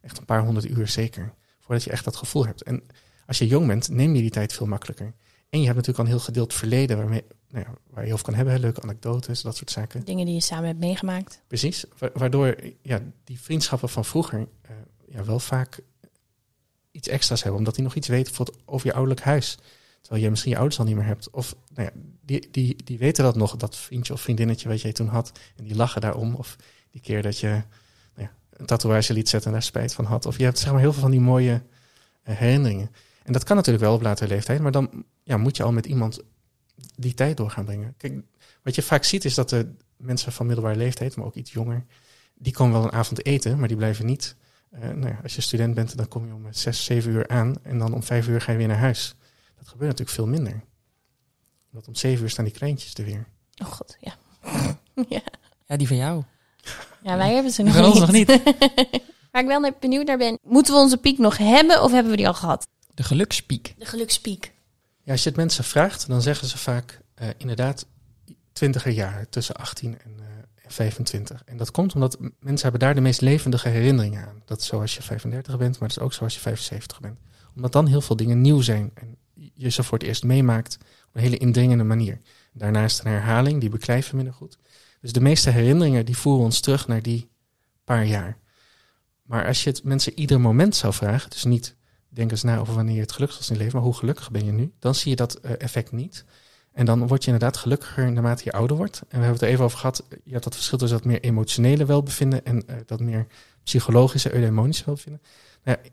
Echt een paar honderd uur zeker. Voordat je echt dat gevoel hebt. En als je jong bent, neem je die tijd veel makkelijker. En je hebt natuurlijk al een heel gedeeld verleden waarmee, nou ja, waar je over kan hebben. Leuke anekdotes, dat soort zaken. Dingen die je samen hebt meegemaakt. Precies. Wa- Waardoor ja, die vriendschappen van vroeger eh, ja, wel vaak iets extra's hebben. Omdat die nog iets weten bijvoorbeeld over je ouderlijk huis. Terwijl je misschien je ouders al niet meer hebt. Of nou ja, die, die, die weten dat nog, dat vriendje of vriendinnetje wat jij toen had. En die lachen daarom. Of die keer dat je nou ja, een tatoeage liet zetten en daar spijt van had. Of je hebt zeg maar heel veel van die mooie eh, herinneringen. En dat kan natuurlijk wel op latere leeftijd. Maar dan ja, moet je al met iemand die tijd door gaan brengen. Kijk, wat je vaak ziet is dat de mensen van middelbare leeftijd, maar ook iets jonger, die komen wel een avond eten, maar die blijven niet. eh, nou ja, als je student bent, dan kom je om eh, zes, zeven uur aan en dan om vijf uur ga je weer naar huis. Dat gebeurt natuurlijk veel minder. Want om zeven uur staan die kleintjes er weer. Oh god, ja. *laughs* ja. Ja, die van jou. Ja, wij hebben ze nog van ons niet. nog niet. *laughs* Waar ik wel benieuwd naar ben. Moeten we onze piek nog hebben of hebben we die al gehad? De gelukspiek. De gelukspiek. Ja, als je het mensen vraagt, dan zeggen ze vaak eh, inderdaad twintiger jaar, tussen 18 en, eh, en 25. En dat komt omdat mensen hebben daar de meest levendige herinneringen aan. Dat is zoals je 35 bent, maar dat is ook zoals je 75 bent. Omdat dan heel veel dingen nieuw zijn en je ze voor het eerst meemaakt op een hele indringende manier. Daarnaast een herhaling, die beklijven minder goed. Dus de meeste herinneringen die voeren ons terug naar die paar jaar. Maar als je het mensen ieder moment zou vragen, dus niet denk eens na over wanneer je het gelukkigst was in je leven, maar hoe gelukkig ben je nu? Dan zie je dat eh, effect niet. En dan word je inderdaad gelukkiger naarmate je ouder wordt. En we hebben het er even over gehad. Je hebt dat verschil tussen dat meer emotionele welbevinden en eh, dat meer psychologische, eudaimonische welbevinden. Nou ja,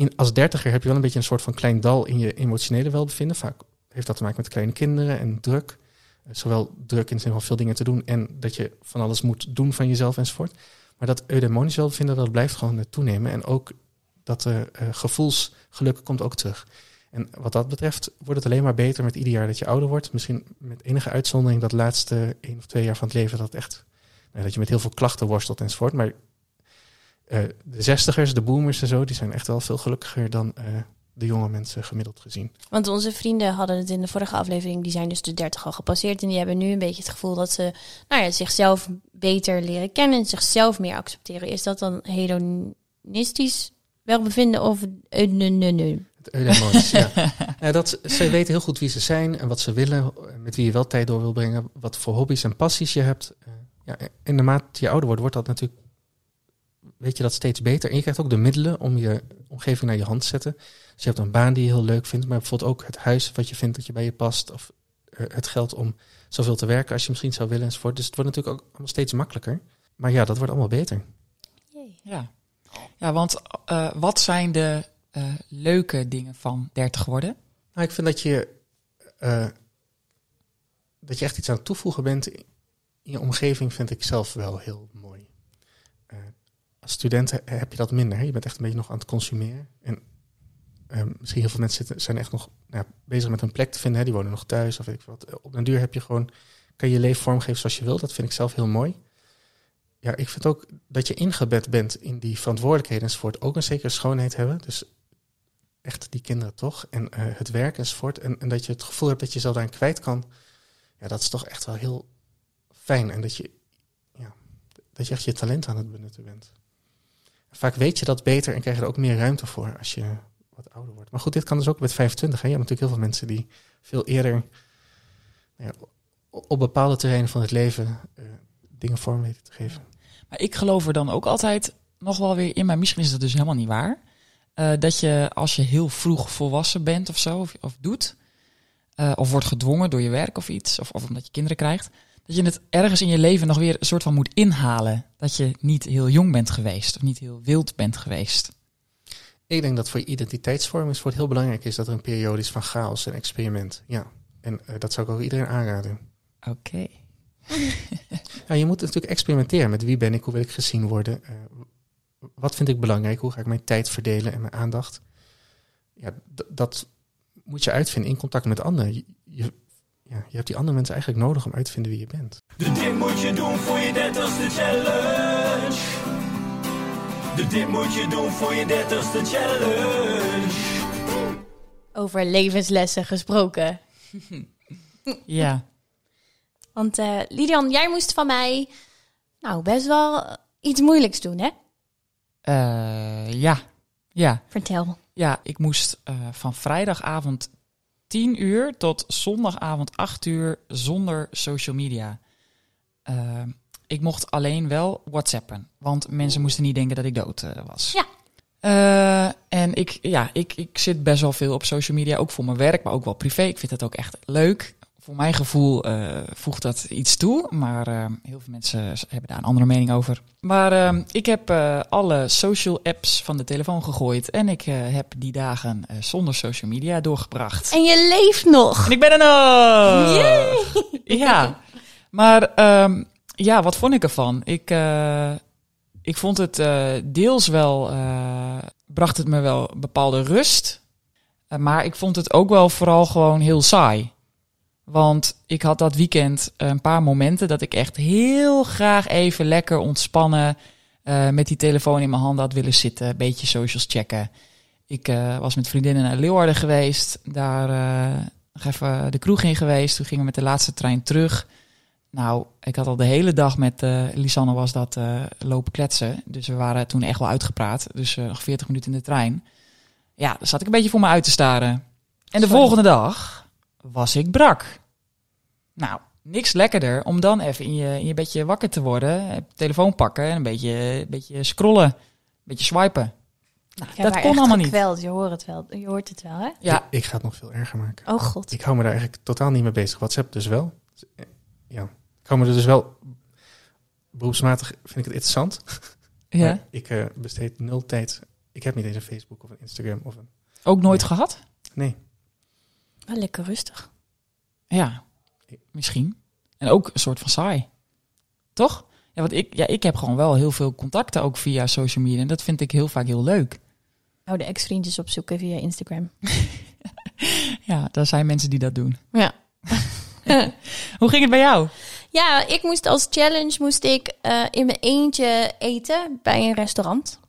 in, als dertiger heb je wel een beetje een soort van klein dal in je emotionele welbevinden. Vaak heeft dat te maken met kleine kinderen en druk. Eh, zowel druk in de zin van veel dingen te doen en dat je van alles moet doen van jezelf enzovoort. Maar dat eudaimonisch welbevinden, dat blijft gewoon eh, toenemen. En ook dat eh, gevoelsgeluk komt ook terug. En wat dat betreft wordt het alleen maar beter met ieder jaar dat je ouder wordt. Misschien met enige uitzondering dat laatste één of twee jaar van het leven dat echt nou, dat je met heel veel klachten worstelt enzovoort. Maar de zestigers, de boomers en zo, die zijn echt wel veel gelukkiger dan eh, de jonge mensen gemiddeld gezien. Want onze vrienden hadden het in de vorige aflevering, die zijn dus de 30 al gepasseerd. En die hebben nu een beetje het gevoel dat ze nou ja, zichzelf beter leren kennen en zichzelf meer accepteren. Is dat dan hedonistisch welbevinden of eh, nee. Het eudaimonis, ja. *laughs* ja dat, ze weten heel goed wie ze zijn en wat ze willen, met wie je wel tijd door wil brengen, wat voor hobby's en passies je hebt. Eh, ja, en naarmate je ouder wordt, wordt dat natuurlijk, weet je dat steeds beter. En je krijgt ook de middelen om je omgeving naar je hand te zetten. Dus je hebt een baan die je heel leuk vindt, maar bijvoorbeeld ook het huis wat je vindt dat je bij je past. Of eh, het geld om zoveel te werken als je misschien zou willen enzovoort. Dus het wordt natuurlijk ook allemaal steeds makkelijker. Maar ja, dat wordt allemaal beter. Ja, ja want eh, wat zijn de eh, leuke dingen van 30 worden? Nou, ik vind dat je, eh, dat je echt iets aan het toevoegen bent in je omgeving, vind ik zelf wel heel mooi. Eh, als student he- heb je dat minder. Je bent echt een beetje nog aan het consumeren. En eh, misschien heel veel mensen zitten, zijn echt nog nou, bezig met een plek te vinden. Hè? Die wonen nog thuis of weet ik wat. Op den duur heb je gewoon, kan je je leven vormgeven zoals je wil. Dat vind ik zelf heel mooi. Ja, ik vind ook dat je ingebed bent in die verantwoordelijkheden enzovoort ook een zekere schoonheid hebben. Dus echt die kinderen toch. En eh, het werk enzovoort. En, en dat je het gevoel hebt dat je jezelf daarin kwijt kan. Ja, dat is toch echt wel heel fijn. En dat je, ja, dat je echt je talent aan het benutten bent. Vaak weet je dat beter en krijg je er ook meer ruimte voor als je wat ouder wordt. Maar goed, dit kan dus ook met 25. Hè. Je hebt natuurlijk heel veel mensen die veel eerder nou op bepaalde terreinen van het leven eh, dingen vorm te geven. Maar ik geloof er dan ook altijd nog wel weer in, maar misschien is dat dus helemaal niet waar. eh, dat je als je heel vroeg volwassen bent of zo, of, of doet, eh, of wordt gedwongen door je werk of iets, of, of omdat je kinderen krijgt, dat je het ergens in je leven nog weer een soort van moet inhalen. Dat je niet heel jong bent geweest, of niet heel wild bent geweest. Ik denk dat voor je identiteitsvorming voor het heel belangrijk is dat er een periode is van chaos en experiment. Ja, en eh, dat zou ik ook iedereen aanraden. Oké. Ja, *laughs* je moet natuurlijk experimenteren met wie ben ik, hoe wil ik gezien worden, eh, wat vind ik belangrijk, hoe ga ik mijn tijd verdelen en mijn aandacht. Ja, dat moet je uitvinden in contact met anderen. Je- ja, je hebt die andere mensen eigenlijk nodig om uit te vinden wie je bent. De dit moet je doen voor je dertigste challenge. De dit moet je doen voor je dertigste challenge. Over levenslessen gesproken. *laughs* Ja. Want eh Lidian, jij moest van mij nou best wel iets moeilijks doen, hè? Eh, ja. Ja. Vertel. Ja, ik moest eh, van vrijdagavond 10 uur tot zondagavond 8 uur zonder social media. Eh, ik mocht alleen wel WhatsAppen, want mensen moesten niet denken dat ik dood eh, was. Ja. Eh, en ik, ja, ik, ik zit best wel veel op social media, ook voor mijn werk, maar ook wel privé. Ik vind het ook echt leuk. Voor mijn gevoel eh, voegt dat iets toe, maar eh, heel veel mensen hebben daar een andere mening over. Maar eh, ik heb alle social apps van de telefoon gegooid en ik heb die dagen zonder social media doorgebracht. En je leeft nog. En ik ben er nog! Ja, maar ehm, ja, wat vond ik ervan? Ik, ik vond het deels wel, bracht het me wel bepaalde rust. Maar ik vond het ook wel vooral gewoon heel saai. Want ik had dat weekend een paar momenten dat ik echt heel graag even lekker ontspannen eh, met die telefoon in mijn handen had willen zitten. Een beetje socials checken. Ik eh, was met vriendinnen naar Leeuwarden geweest. Daar eh, nog even de kroeg in geweest. Toen gingen we met de laatste trein terug. Nou, ik had al de hele dag met Lisanne was dat lopen kletsen. Dus we waren toen echt wel uitgepraat. Dus nog 40 minuten in de trein. Ja, daar zat ik een beetje voor me uit te staren. En de Sorry. volgende dag was ik brak. Nou, niks lekkerder om dan even in je, in je bedje wakker te worden. eh, Telefoon pakken en een beetje, een beetje scrollen. Een beetje swipen. Nou, dat kon allemaal niet. Je hoort het wel. Je hoort het wel, hè? Ja, Ik, ik ga het nog veel erger maken. Oh god. Ik hou me daar eigenlijk totaal niet mee bezig. WhatsApp dus wel. Ja, ik hou me er dus wel... Beroepsmatig vind ik het interessant. *laughs* ja. Maar ik eh, besteed nul tijd. Ik heb niet eens een Facebook of een Instagram of een... ook nooit gehad? Nee. Wel lekker rustig. Ja, misschien. En ook een soort van saai. Toch? Ja, want ik, ja, ik heb gewoon wel heel veel contacten ook via social media. En dat vind ik heel vaak heel leuk. Oh, de ex-vriendjes opzoeken via Instagram. *laughs* Ja, daar zijn mensen die dat doen. Ja. *laughs* Hoe ging het bij jou? Ja, ik moest als challenge moest ik eh, in mijn eentje eten bij een restaurant.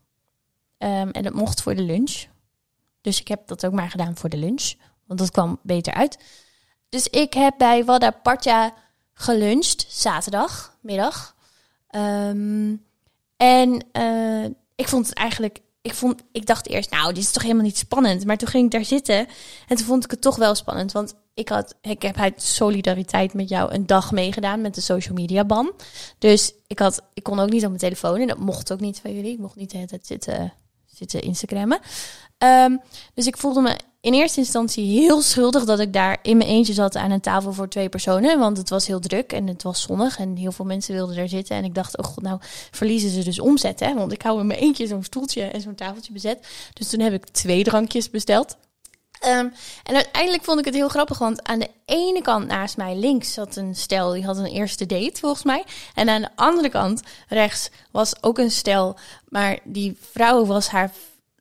Ehm, en dat mocht voor de lunch. Dus ik heb dat ook maar gedaan voor de lunch. Want dat kwam beter uit. Dus ik heb bij Wada Partja geluncht, zaterdagmiddag. Ehm en eh, ik vond het eigenlijk ik, vond, ik dacht eerst, nou, dit is toch helemaal niet spannend. Maar toen ging ik daar zitten en toen vond ik het toch wel spannend. Want ik, had, ik heb uit solidariteit met jou een dag meegedaan met de social media ban. Dus ik, had, ik kon ook niet op mijn telefoon en dat mocht ook niet van jullie. Ik mocht niet de hele zitten, zitten Instagrammen. Ehm, dus ik voelde me in eerste instantie heel schuldig dat ik daar in mijn eentje zat aan een tafel voor twee personen. Want het was heel druk en het was zonnig en heel veel mensen wilden daar zitten. En ik dacht, oh god, nou verliezen ze dus omzet. Hè? Want ik hou in mijn eentje zo'n stoeltje en zo'n tafeltje bezet. Dus toen heb ik twee drankjes besteld. Ehm, en uiteindelijk vond ik het heel grappig, want aan de ene kant naast mij links zat een stel, die had een eerste date volgens mij. En aan de andere kant rechts was ook een stel, maar die vrouw was haar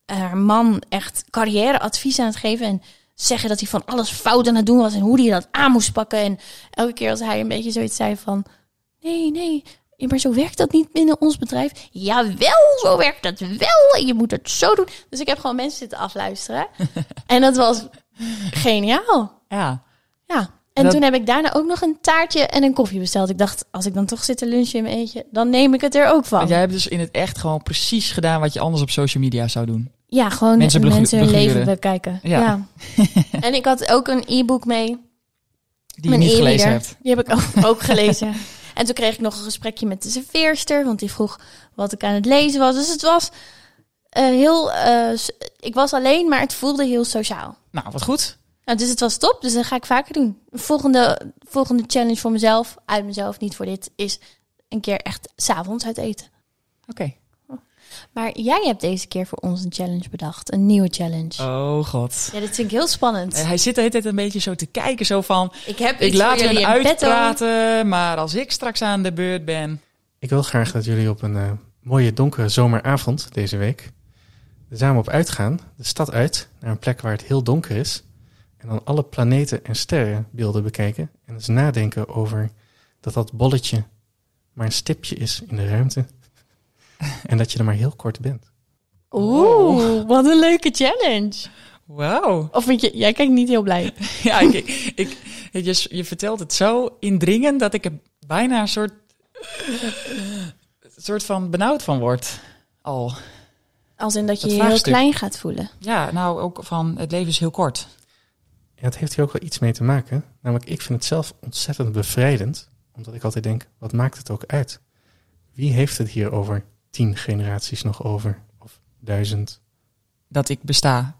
haar man echt carrièreadvies aan het geven. En zeggen dat hij van alles fout aan het doen was en hoe hij dat aan moest pakken. En elke keer als hij een beetje zoiets zei van... Nee, nee, maar zo werkt dat niet binnen ons bedrijf. Jawel, zo werkt dat wel. En je moet het zo doen. Dus ik heb gewoon mensen zitten afluisteren. *laughs* en dat was geniaal. Ja. Ja. En dat- toen heb ik daarna ook nog een taartje en een koffie besteld. Ik dacht, als ik dan toch zit te lunchen in mijn eentje, dan neem ik het er ook van. Want jij hebt dus in het echt gewoon precies gedaan wat je anders op social media zou doen. Ja, gewoon Mensen mensen, hun leven bekijken. Ja. Ja. *laughs* en ik had ook een e-book mee. Die je niet gelezen hebt. Die heb ik ook, ook gelezen. *laughs* En toen kreeg ik nog een gesprekje met de serveerster, want die vroeg wat ik aan het lezen was. Dus het was eh, heel. eh, ik was alleen, maar het voelde heel sociaal. Nou, wat goed. Nou, dus het was top, dus dat ga ik vaker doen. Volgende, volgende challenge voor mezelf, uit mezelf, niet voor dit, is een keer echt s'avonds uit eten. Oké. Maar jij hebt deze keer voor ons een challenge bedacht, een nieuwe challenge. Oh god. Ja, dit vind ik heel spannend. Hij zit de hele tijd een beetje zo te kijken, zo van... Ik heb Ik laat hen jullie uitpraten, maar als ik straks aan de beurt ben... Ik wil graag dat jullie op een eh, mooie donkere zomeravond deze week er samen op uitgaan, de stad uit, naar een plek waar het heel donker is. En dan alle planeten en sterrenbeelden bekijken. En eens nadenken over dat dat bolletje maar een stipje is in de ruimte. En dat je er maar heel kort bent. Oeh, wat een leuke challenge. Wauw. Of vind je, jij kijkt niet heel blij. *laughs* Ja, ik, ik, ik- je, je vertelt het zo indringend dat ik er bijna een soort, een soort van benauwd van word. Al. Als in dat je je heel klein gaat voelen. Ja, nou ook van het leven is heel kort. En het heeft hier ook wel iets mee te maken. Namelijk, ik vind het zelf ontzettend bevrijdend. Omdat ik altijd denk, wat maakt het ook uit? Wie heeft het hier over tien generaties nog over? Of duizend? Dat ik besta.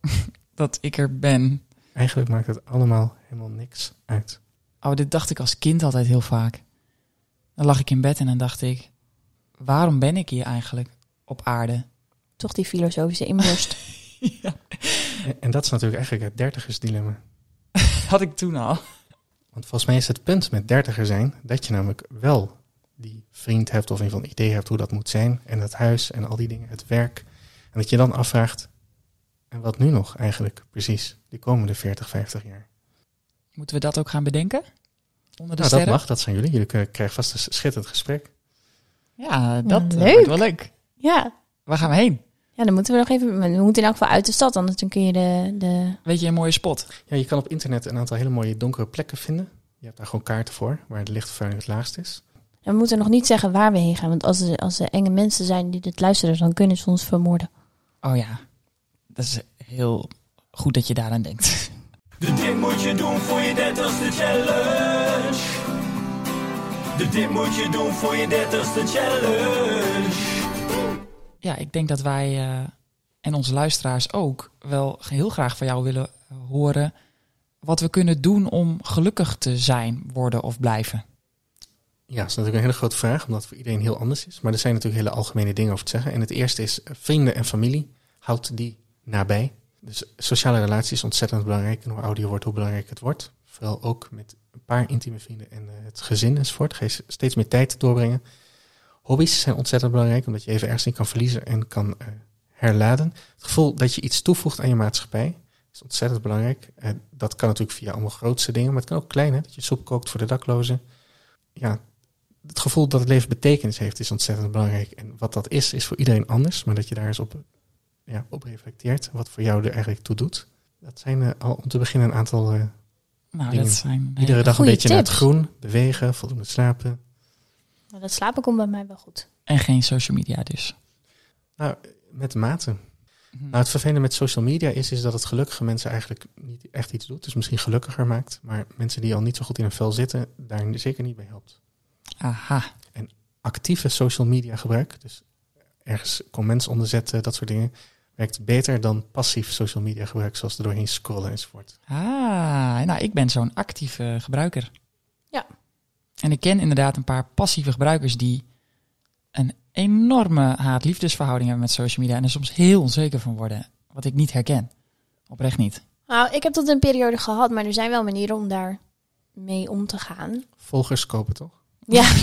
*laughs* dat ik er ben. Eigenlijk maakt het allemaal helemaal niks uit. Oh, dit dacht ik als kind altijd heel vaak. Dan lag ik in bed en dan dacht ik... Waarom ben ik hier eigenlijk op aarde? Toch die filosofische inborst. *laughs* ja. En, en dat is natuurlijk eigenlijk het dertigersdilemma. *laughs* Had ik toen al. Want volgens mij is het punt met dertiger zijn... dat je namelijk wel die vriend hebt of in ieder geval een idee hebt hoe dat moet zijn. En het huis en al die dingen, het werk. En dat je dan afvraagt... en wat nu nog eigenlijk precies? Die komende 40, 50 jaar. Moeten we dat ook gaan bedenken? Onder de Nou, dat sterren? mag, dat zijn jullie. Jullie krijgen vast een schitterend gesprek. Ja, dat eh, leuk. wordt wel leuk. ja. Waar gaan we heen? ja, dan moeten we nog even... We moeten in elk geval uit de stad, anders dan kun je de... de... Weet je een mooie spot? Ja, je kan op internet een aantal hele mooie donkere plekken vinden. Je hebt daar gewoon kaarten voor, waar de lichtvervuiling het laagst is. En we moeten nog niet zeggen waar we heen gaan. Want als er, als er enge mensen zijn die dit luisteren, dan kunnen ze ons vermoorden. Oh ja, dat is heel goed dat je daaraan denkt. De dit moet je doen voor je dertigste challenge. De dit moet je doen voor je dertigste challenge. Ja, ik denk dat wij eh, en onze luisteraars ook wel heel graag van jou willen horen wat we kunnen doen om gelukkig te zijn, worden of blijven. Ja, dat is natuurlijk een hele grote vraag, omdat het voor iedereen heel anders is. Maar er zijn natuurlijk hele algemene dingen over te zeggen. En het eerste is eh, vrienden en familie. Houd die nabij. Dus sociale relaties is ontzettend belangrijk. En hoe ouder je wordt, hoe belangrijk het wordt. Vooral ook met een paar intieme vrienden en eh, het gezin enzovoort. Ga steeds meer tijd doorbrengen. Hobby's zijn ontzettend belangrijk, omdat je even ergens in kan verliezen en kan eh, herladen. Het gevoel dat je iets toevoegt aan je maatschappij is ontzettend belangrijk. Eh, dat kan natuurlijk via allemaal grootste dingen, maar het kan ook klein, dat je soep kookt voor de daklozen. Ja, het gevoel dat het leven betekenis heeft is ontzettend belangrijk. En wat dat is, is voor iedereen anders, maar dat je daar eens op, ja, op reflecteert, wat voor jou er eigenlijk toe doet. Dat zijn eh, al om te beginnen een aantal, eh, Nou, Dingen. dat zijn iedere dag een beetje naar het groen, bewegen, voldoende slapen. Maar dat slapen komt bij mij wel goed. en geen social media dus. Nou, met mate. Mhm. Nou, het vervelende met social media is, is dat het gelukkige mensen eigenlijk niet echt iets doet. Dus misschien gelukkiger maakt. Maar mensen die al niet zo goed in hun vel zitten, daar zeker niet bij helpt. Aha. Actieve social media gebruik, dus ergens comments onderzetten, dat soort dingen, werkt beter dan passief social media gebruik, zoals er doorheen scrollen enzovoort. Ah, nou, ik ben zo'n actieve gebruiker. Ja. En ik ken inderdaad een paar passieve gebruikers die een enorme haat-liefdesverhouding hebben met social media en er soms heel onzeker van worden, wat ik niet herken. Oprecht niet. Nou, ik heb dat een periode gehad, maar er zijn wel manieren om daar mee om te gaan. Volgers kopen toch? Ja. *laughs*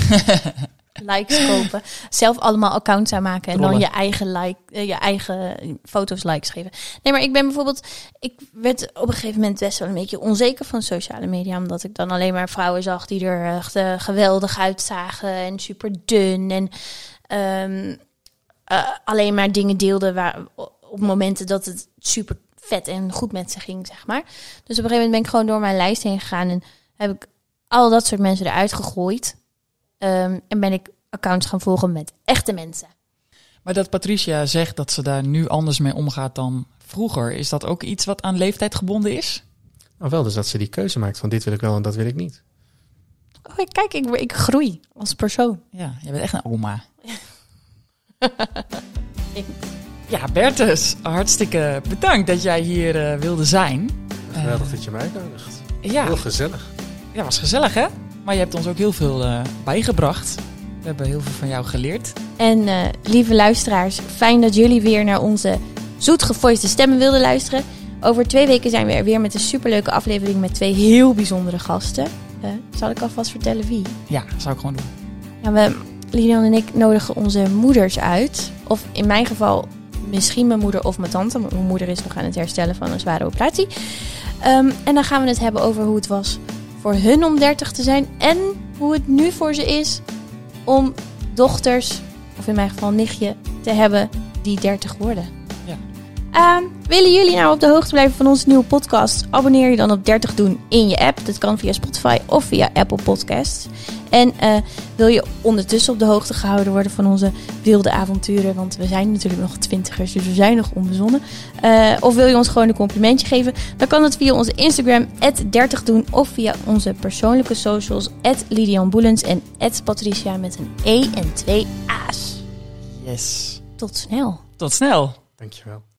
likes kopen. Zelf allemaal accounts aanmaken en dan je eigen, like, eh, je eigen foto's likes geven. Nee, maar ik ben bijvoorbeeld... Ik werd op een gegeven moment best wel een beetje onzeker van sociale media. Omdat ik dan alleen maar vrouwen zag die er echt eh, geweldig uitzagen. En super dun. En ehm, eh, alleen maar dingen deelden waar, op momenten dat het super vet en goed met ze ging, zeg maar. Dus op een gegeven moment ben ik gewoon door mijn lijst heen gegaan. En heb ik al dat soort mensen eruit gegooid. Ehm, en ben ik accounts gaan volgen met echte mensen. Maar dat Patricia zegt dat ze daar nu anders mee omgaat dan vroeger, is dat ook iets wat aan leeftijd gebonden is? Nou, wel dus dat ze die keuze maakt van dit wil ik wel en dat wil ik niet. Oh, kijk, ik, ik groei als persoon. Ja, je bent echt een oma. *laughs* Ja, Bertus, hartstikke bedankt dat jij hier eh, wilde zijn. Geweldig dat je mij uitnodigt. Ja, Heel gezellig. ja, was gezellig hè? Maar je hebt ons ook heel veel eh, bijgebracht. We hebben heel veel van jou geleerd. En eh, lieve luisteraars, fijn dat jullie weer naar onze zoetgevoiste stemmen wilden luisteren. Over twee weken zijn we er weer met een superleuke aflevering met twee heel bijzondere gasten. Eh, zal ik alvast vertellen wie? Ja, zou ik gewoon doen. Ja, we, Lilian en ik nodigen onze moeders uit. Of in mijn geval misschien mijn moeder of mijn tante. Mijn moeder is nog aan het herstellen van een zware operatie. Ehm, en dan gaan we het hebben over hoe het was voor hun om 30 te zijn. En hoe het nu voor ze is om dochters, of in mijn geval nichtje, te hebben die 30 worden. Ja. Ehm, willen jullie nou op de hoogte blijven van onze nieuwe podcast? Abonneer je dan op 30 doen in je app. Dat kan via Spotify of via Apple Podcasts. En eh, wil je ondertussen op de hoogte gehouden worden van onze wilde avonturen? Want we zijn natuurlijk nog twintigers, dus we zijn nog onbezonnen. Eh, of wil je ons gewoon een complimentje geven? Dan kan het via onze Instagram, 30 doen. Of via onze persoonlijke socials, Lidian Boelens en Patricia met een E en twee A's. Yes. Tot snel. Tot snel. Dankjewel.